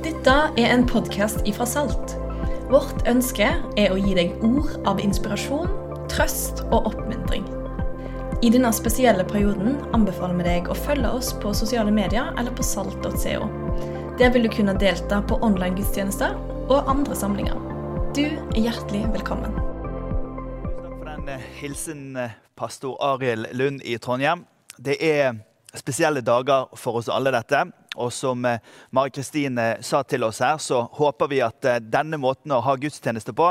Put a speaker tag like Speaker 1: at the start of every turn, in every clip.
Speaker 1: Dette er en podkast ifra Salt. Vårt ønske er å gi deg ord av inspirasjon, trøst og oppmuntring. I denne spesielle perioden anbefaler vi deg å følge oss på sosiale medier eller på salt.co. Der vil du kunne delta på online gudstjenester og andre samlinger. Du er hjertelig velkommen.
Speaker 2: Tusen takk for den eh, hilsen, eh, pastor Arild Lund i Trondheim. Det er spesielle dager for oss alle, dette. Og som eh, Mari Kristine sa til oss her, så håper vi at eh, denne måten å ha gudstjeneste på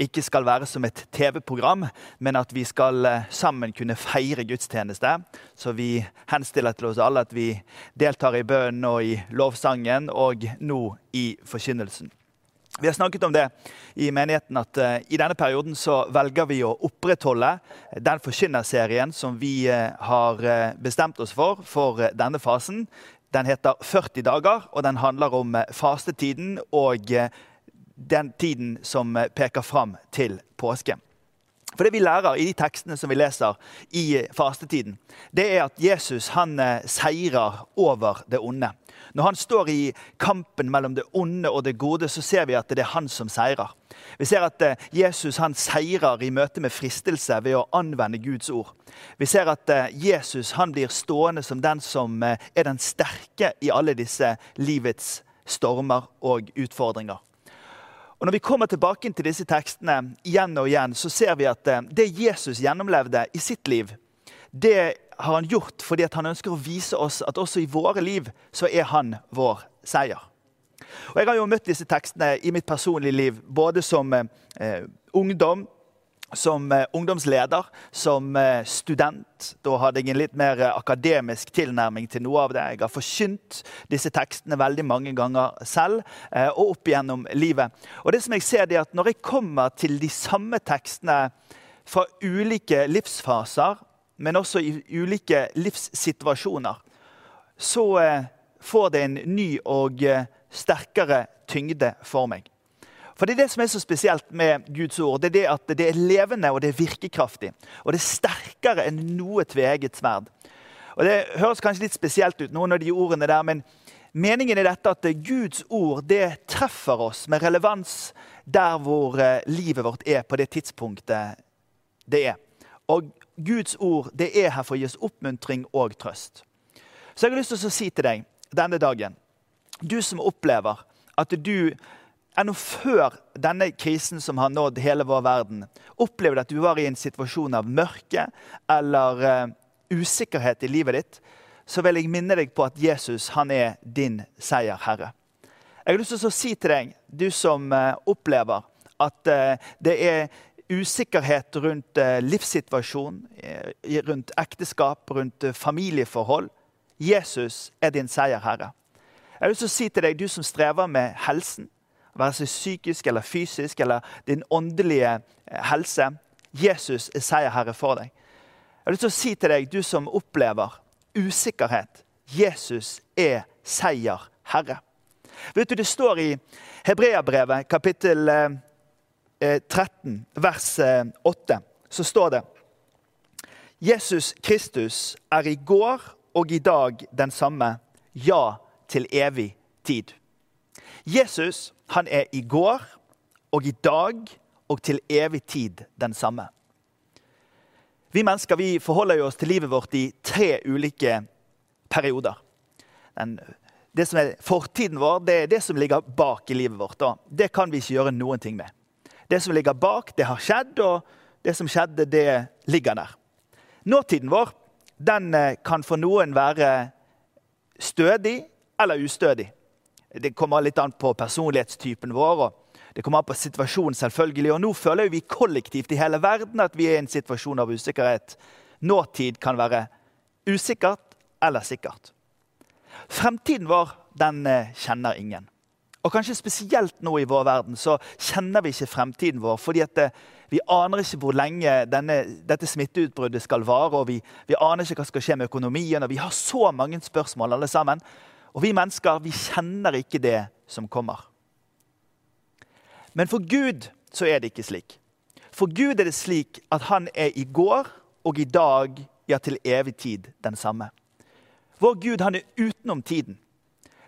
Speaker 2: ikke skal være som et TV-program, men at vi skal eh, sammen kunne feire gudstjeneste. Så vi henstiller til oss alle at vi deltar i bønnen og i lovsangen, og nå i forkynnelsen. Vi har snakket om det i menigheten at i denne perioden så velger vi å opprettholde den forkynnerserien som vi har bestemt oss for for denne fasen. Den heter 40 dager, og den handler om fastetiden og den tiden som peker fram til påske. For Det vi lærer i de tekstene som vi leser i fastetiden, det er at Jesus han seirer over det onde. Når han står i kampen mellom det onde og det gode, så ser vi at det er han som seirer. Vi ser at eh, Jesus han seirer i møte med fristelse ved å anvende Guds ord. Vi ser at eh, Jesus han blir stående som den som eh, er den sterke i alle disse livets stormer og utfordringer. Og Når vi kommer tilbake til disse tekstene igjen og igjen, så ser vi at det Jesus gjennomlevde i sitt liv, det har han gjort fordi han ønsker å vise oss at også i våre liv så er han vår seier. Og Jeg har jo møtt disse tekstene i mitt personlige liv, både som eh, ungdom, som eh, ungdomsleder, som eh, student. Da hadde jeg en litt mer eh, akademisk tilnærming til noe av det. Jeg har forkynt disse tekstene veldig mange ganger selv eh, og opp igjennom livet. Og det som jeg ser er at Når jeg kommer til de samme tekstene fra ulike livsfaser, men også i ulike livssituasjoner, så eh, får det en ny og eh, sterkere tyngde for meg. For Det er det som er så spesielt med Guds ord. Det er det at det er levende og det er virkekraftig. Og det er sterkere enn noe tveegget sverd. Og Det høres kanskje litt spesielt ut, noen av de ordene der, men meningen er dette at Guds ord det treffer oss med relevans der hvor eh, livet vårt er på det tidspunktet det er. Og Guds ord det er her for å gi oss oppmuntring og trøst. Så jeg har lyst til å si til deg denne dagen, du som opplever at du ennå før denne krisen som har nådd hele vår verden, opplevde at du var i en situasjon av mørke eller uh, usikkerhet i livet ditt, så vil jeg minne deg på at Jesus han er din seierherre. Jeg har lyst til å si til deg, du som uh, opplever at uh, det er usikkerhet rundt eh, livssituasjon, eh, rundt ekteskap, rundt eh, familieforhold. Jesus er din seierherre. Jeg har lyst til å si til deg, du som strever med helsen, være seg psykisk eller fysisk, eller din åndelige helse. Jesus er seierherre for deg. Jeg har lyst til å si til deg, du som opplever usikkerhet. Jesus er seierherre. Vet du, Det står i Hebreabrevet kapittel 13, eh, vers 8, eh, så står det Jesus Kristus er i går og i dag den samme, ja, til evig tid. Jesus han er i går og i dag og til evig tid den samme. Vi mennesker vi forholder oss til livet vårt i tre ulike perioder. Den, det som er Fortiden vår det er det som ligger bak i livet vårt. Og det kan vi ikke gjøre noen ting med. Det som ligger bak, det har skjedd, og det som skjedde, det ligger der. Nåtiden vår den eh, kan for noen være stødig eller ustødig. Det kommer litt an på personlighetstypen vår. og Det kommer an på situasjonen, selvfølgelig. Og nå føler vi kollektivt i hele verden at vi er i en situasjon av usikkerhet. Nåtid kan være usikkert eller sikkert. Fremtiden vår den eh, kjenner ingen. Og kanskje spesielt nå i vår verden så kjenner vi ikke fremtiden vår. fordi det, eh, vi aner ikke hvor lenge denne, dette smitteutbruddet skal vare. og vi, vi, aner ikke hva som skal skje med økonomien. og Vi har så mange spørsmål, alle sammen. Og vi mennesker vi kjenner ikke det som kommer. Men for Gud så er det ikke slik. For Gud er det slik at han er i går og i dag, ja, til evig tid den samme. Vår Gud han er utenom tiden.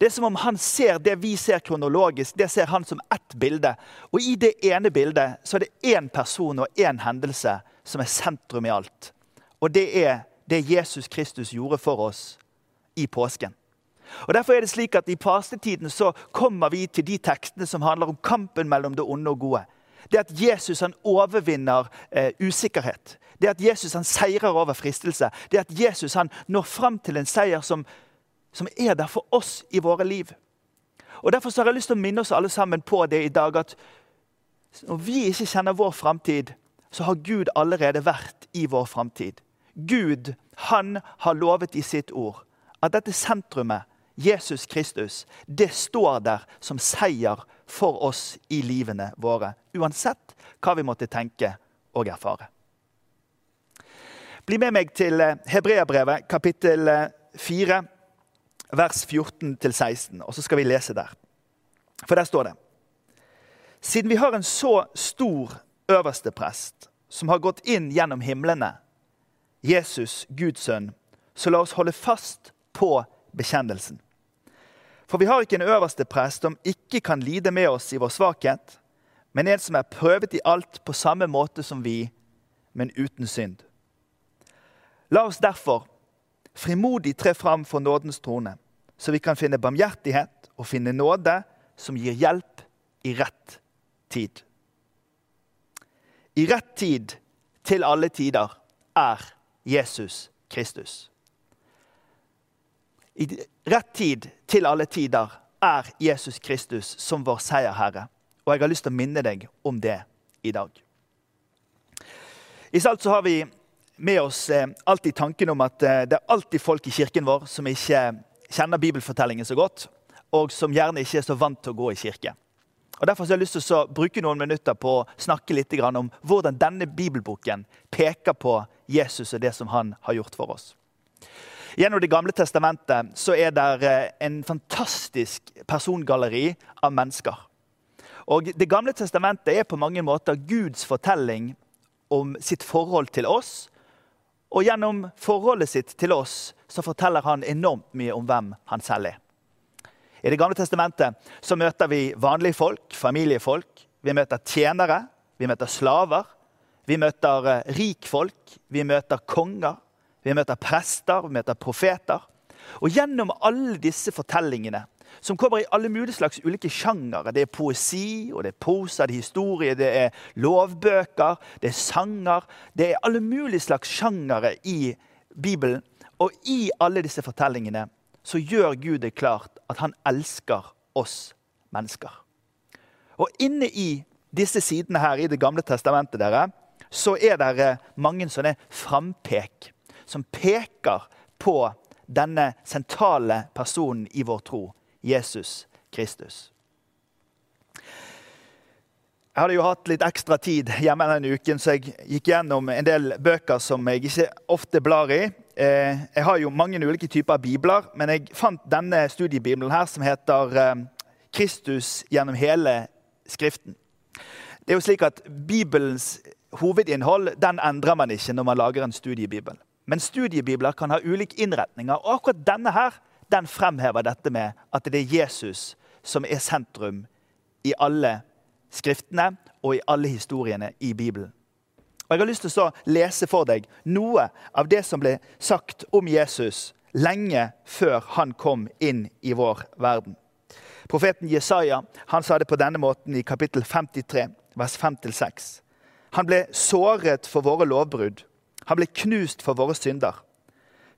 Speaker 2: Det er som om han ser det vi ser kronologisk, det ser han som ett bilde. Og i det ene bildet så er det én person og én hendelse som er sentrum i alt. Og det er det Jesus Kristus gjorde for oss i påsken. Og Derfor er det slik at i pastetiden så kommer vi til de tekstene som handler om kampen mellom det onde og gode. Det at Jesus han overvinner eh, usikkerhet. Det at Jesus han seirer over fristelse. Det at Jesus han når fram til en seier som, som er der for oss i våre liv. Og Derfor så har jeg lyst til å minne oss alle sammen på det i dag at når vi ikke kjenner vår framtid, så har Gud allerede vært i vår framtid. Gud, han har lovet i sitt ord at dette sentrumet, Jesus Kristus, det står der som seier for oss i livene våre. Uansett hva vi måtte tenke og erfare. Bli med meg til eh, Hebreabrevet, kapittel 4, eh, vers 14-16. Og så skal vi lese der. For der står det Siden vi har en så stor øverste prest som har gått inn gjennom himlene, Jesus, Guds sønn, så la oss holde fast på bekjennelsen. For vi har ikke en øverste prest som ikke kan lide med oss i vår svakhet, men en som er prøvet i alt på samme måte som vi, men uten synd. La oss derfor frimodig tre fram for nådens trone, så vi kan finne barmhjertighet og finne nåde som gir hjelp i rett tid. I rett tid til alle tider er Jesus Kristus. I rett tid til alle tider er Jesus Kristus som vår seierherre. Og jeg har lyst til å minne deg om det i dag. I Salt så har vi med oss eh, alltid tanken om at eh, det er alltid folk i kirken vår som ikke kjenner bibelfortellingen så godt, og som gjerne ikke er så vant til å gå i kirke. Og Derfor har jeg lyst til å bruke noen minutter på å snakke litt om hvordan denne bibelboken peker på Jesus og det som han har gjort for oss. Gjennom Det gamle testamentet så er det eh, en fantastisk persongalleri av mennesker. Og Det gamle testamentet er på mange måter Guds fortelling om sitt forhold til oss. Og gjennom forholdet sitt til oss så forteller han enormt mye om hvem han selv er. I Det gamle testamentet så møter vi vanlige folk, familiefolk. Vi møter tjenere, vi møter slaver. Vi møter eh, rikfolk, vi møter konger, vi møter prester, vi møter profeter. Og gjennom alle disse fortellingene, som kommer i alle mulige slags ulike sjangere Det er poesi, og det er prosa, det er historie, det er lovbøker, det er sanger Det er alle mulige slags sjangere i Bibelen. Og i alle disse fortellingene så gjør Gud det klart at han elsker oss mennesker. Og inne i disse sidene her i Det gamle testamentet dere, så er det mange sånne frampek som peker på denne sentrale personen i vår tro, Jesus Kristus. Jeg hadde jo hatt litt ekstra tid hjemme denne uken, så jeg gikk gjennom en del bøker som jeg ikke ofte blar i. Eh, jeg har jo mange ulike typer bibler, men jeg fant denne studiebibelen her, som heter eh, 'Kristus gjennom hele Skriften'. Det er jo slik at Bibelens hovedinnhold den endrer man ikke når man lager en studiebibel. Men studiebibler kan ha ulike innretninger, og akkurat denne her, den fremhever dette med at det er Jesus som er sentrum i alle skriftene og i alle historiene i Bibelen. Og Jeg har lyst til å lese for deg noe av det som ble sagt om Jesus lenge før han kom inn i vår verden. Profeten Jesaja han sa det på denne måten i kapittel 53, vers 5-6. Han ble såret for våre lovbrudd. Han ble knust for våre synder.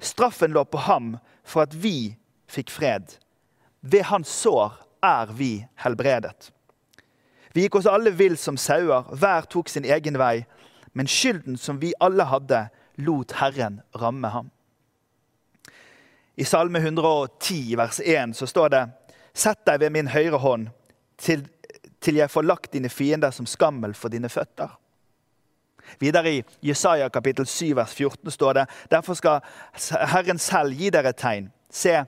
Speaker 2: Straffen lå på ham for at vi fikk fred. Ved hans sår er vi helbredet. Vi gikk oss alle vill som sauer, hver tok sin egen vei. Men skylden som vi alle hadde, lot Herren ramme ham. I Salme 110, vers 1, så står det Sett deg ved min høyre hånd, til, til jeg får lagt dine fiender som skammel for dine føtter. Videre i Jesaja kapittel 7 vers 14 står det derfor skal Herren selv gi dere et tegn. Se,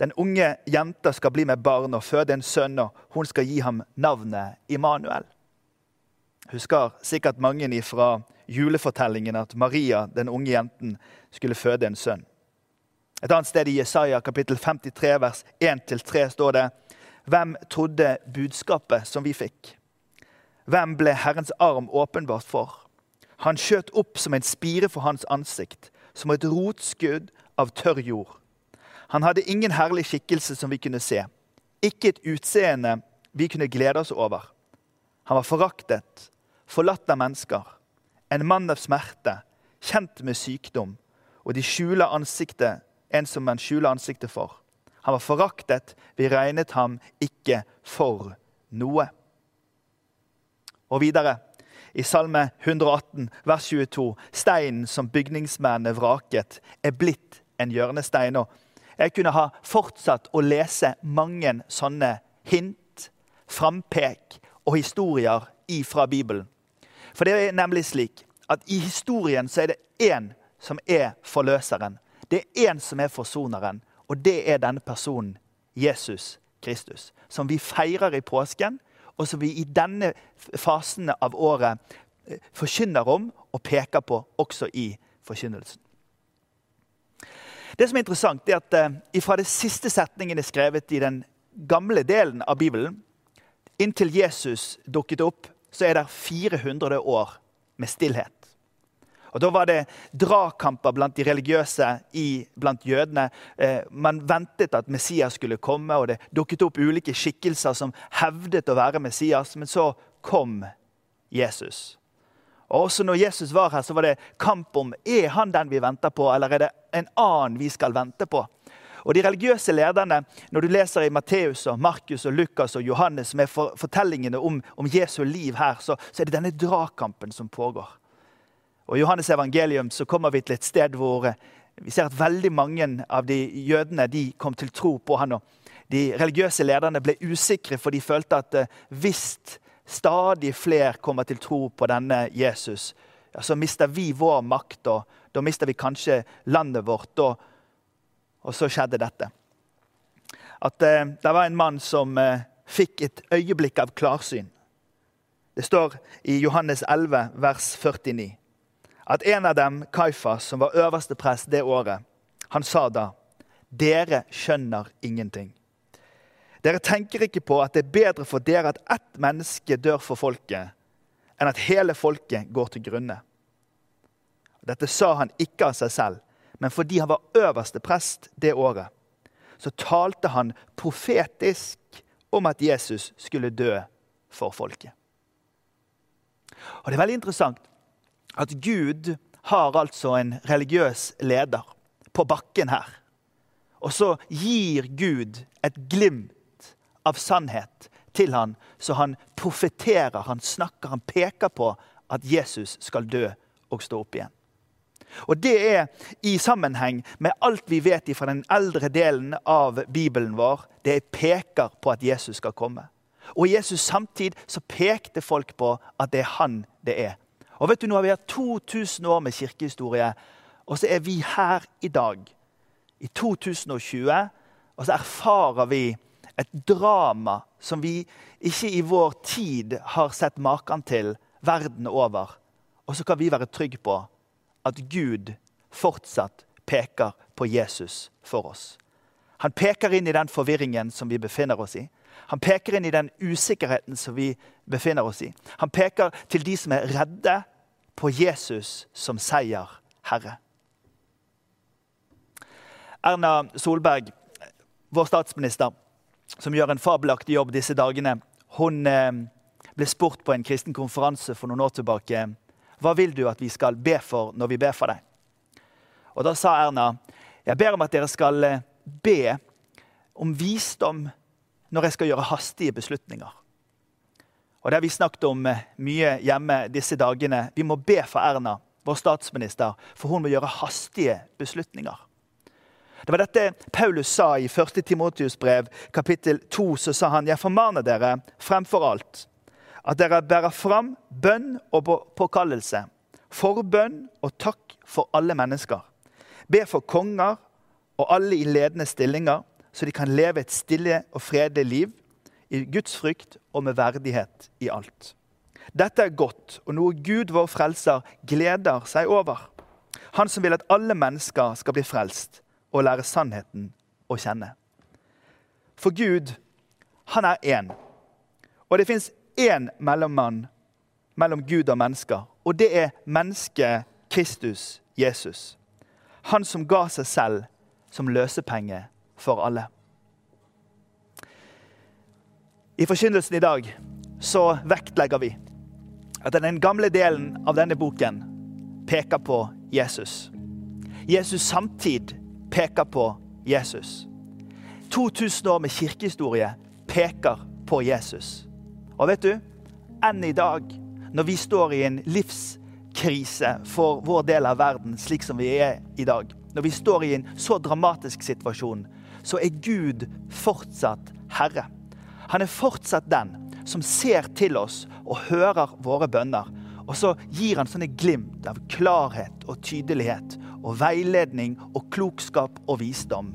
Speaker 2: den unge jenta skal bli med barn og føde en sønn, og hun skal gi ham navnet Immanuel. Husker sikkert mange fra julefortellingen at Maria, den unge jenten, skulle føde en sønn. Et annet sted i Jesaja kapittel 53 vers 1-3 står det Hvem trodde budskapet som vi fikk? Hvem ble Herrens arm åpenbart for? Han skjøt opp som en spire for hans ansikt, som et rotskudd av tørr jord. Han hadde ingen herlig skikkelse som vi kunne se, ikke et utseende vi kunne glede oss over. Han var foraktet, forlatt av mennesker, en mann av smerte, kjent med sykdom, og de skjuler ansiktet, en som man skjuler ansiktet for. Han var foraktet, vi regnet ham ikke for noe. Og videre, i Salme 118, vers 22, steinen som bygningsmennene vraket, er blitt en hjørnestein. Og jeg kunne ha fortsatt å lese mange sånne hint, frampek og historier fra Bibelen. For det er nemlig slik at i historien så er det én som er forløseren. Det er én som er forsoneren, og det er denne personen, Jesus Kristus. Som vi feirer i påsken, og som vi i denne fasen av året eh, forkynner om og peker på også i forkynnelsen. Det som er interessant, er at uh, fra det siste setningen er skrevet i den gamle delen av Bibelen, inntil Jesus dukket opp, så er det 400 år med stillhet. Og Da var det dragkamper blant de religiøse i, blant jødene. Eh, man ventet at Messias skulle komme, og det dukket opp ulike skikkelser som hevdet å være Messias. Men så kom Jesus. Og Også når Jesus var her, så var det kamp om er han den vi venter på, eller er det en annen vi skal vente på. Og De religiøse lederne, når du leser i Matteus, og Markus, og Lukas og Johannes, med fortellingene om, om Jesu liv her, så, så er det denne dragkampen som pågår. Og I Johannes evangelium så kommer vi til et sted hvor eh, vi ser at veldig mange av de jødene de kom til tro på han. De religiøse lederne ble usikre, for de følte at eh, hvis stadig flere kommer til tro på denne Jesus, ja, så mister vi vår makt, og da mister vi kanskje landet vårt. Og, og så skjedde dette. At eh, det var en mann som eh, fikk et øyeblikk av klarsyn. Det står i Johannes 11, vers 49 at en av dem, Kaifas, som var øverste prest det året, han sa da dere skjønner ingenting. Dere tenker ikke på at det er bedre for dere at ett menneske dør for folket, enn at hele folket går til grunne. Dette sa han ikke av seg selv, men fordi han var øverste prest det året. Så talte han profetisk om at Jesus skulle dø for folket. Og Det er veldig interessant at Gud har altså en religiøs leder på bakken her. Og så gir Gud et glimt av sannhet til han, så han profeterer, han snakker, han peker på at Jesus skal dø og stå opp igjen. Og Det er i sammenheng med alt vi vet fra den eldre delen av Bibelen vår. Det peker på at Jesus skal komme. Og i Jesus samtid så pekte folk på at det er han det er. Og vet du, Nå har vi hatt 2000 år med kirkehistorie, og så er vi her i dag, i 2020, og så erfarer vi et drama som vi ikke i vår tid har sett maken til verden over. Og så kan vi være trygge på at Gud fortsatt peker på Jesus for oss. Han peker inn i den forvirringen som vi befinner oss i. Han peker inn i den usikkerheten som vi befinner oss i. Han peker til de som er redde, på Jesus som seier herre. Erna Solberg, vår statsminister, som gjør en fabelaktig jobb disse dagene, hun eh, ble spurt på en kristen konferanse for noen år tilbake hva vil du at vi skal be for når vi ber for deg. Og Da sa Erna jeg ber om at dere skal eh, be om visdom når jeg skal gjøre hastige beslutninger. Og Det har vi snakket om eh, mye hjemme disse dagene. Vi må be for Erna, vår statsminister, for hun må gjøre hastige beslutninger. Det var dette Paulus sa i 1. Timotius brev, kapittel 2. Så sa han, jeg formaner dere fremfor alt at dere bærer fram bønn og påkallelse, forbønn og takk for alle mennesker. Be for konger og alle i ledende stillinger, så de kan leve et stille og fredelig liv i Guds frykt og med verdighet i alt. Dette er godt og noe Gud, vår frelser, gleder seg over. Han som vil at alle mennesker skal bli frelst og lære sannheten å kjenne. For Gud, han er én. Og det fins én mellommann mellom Gud og mennesker, og det er mennesket Kristus Jesus. Han som ga seg selv som løsepenge for alle. I forkynnelsen i dag så vektlegger vi at den gamle delen av denne boken peker på Jesus. Jesus samtid peker på Jesus. 2000 år med kirkehistorie peker på Jesus. Og vet du, enn i dag, når vi står i en livskrise for vår del av verden, slik som vi er i dag, når vi står i en så dramatisk situasjon, så er Gud fortsatt Herre. Han er fortsatt den som ser til oss og hører våre bønner. Og så gir han sånne glimt av klarhet og tydelighet og veiledning og klokskap og visdom,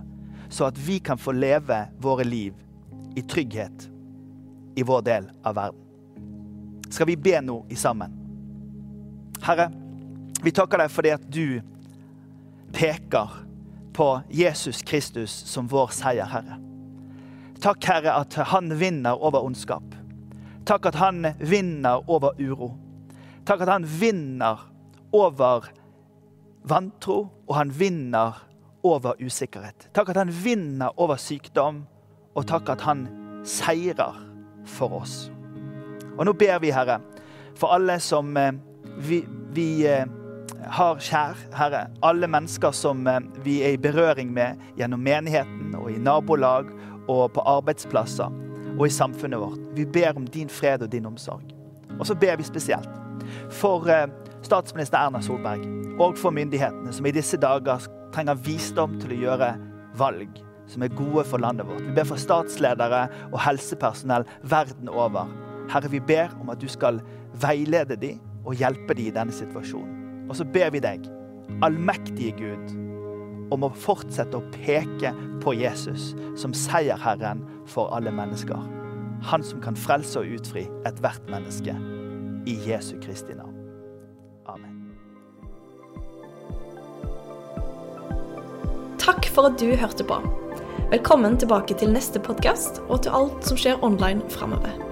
Speaker 2: så at vi kan få leve våre liv i trygghet i vår del av verden. Skal vi be nå i sammen? Herre, vi takker deg fordi at du peker på Jesus Kristus som vår seier, Herre. Takk, Herre, at han vinner over ondskap. Takk at han vinner over uro. Takk at han vinner over vantro, og han vinner over usikkerhet. Takk at han vinner over sykdom, og takk at han seirer for oss. Og nå ber vi, Herre, for alle som eh, vi, vi eh, har kjær, Herre. Alle mennesker som eh, vi er i berøring med gjennom menigheten og i nabolag og på arbeidsplasser og i samfunnet vårt. Vi ber om din fred og din omsorg. Og så ber vi spesielt for statsminister Erna Solberg og for myndighetene, som i disse dager trenger visdom til å gjøre valg som er gode for landet vårt. Vi ber for statsledere og helsepersonell verden over. Herre, vi ber om at du skal veilede dem og hjelpe dem i denne situasjonen. Og så ber vi deg, allmektige Gud, om å fortsette å peke på Jesus som seierherren for alle mennesker. Han som kan frelse og utfri ethvert menneske. I Jesu Kristi navn. Amen.
Speaker 1: Takk for at du hørte på. Velkommen tilbake til neste podkast og til alt som skjer online framover.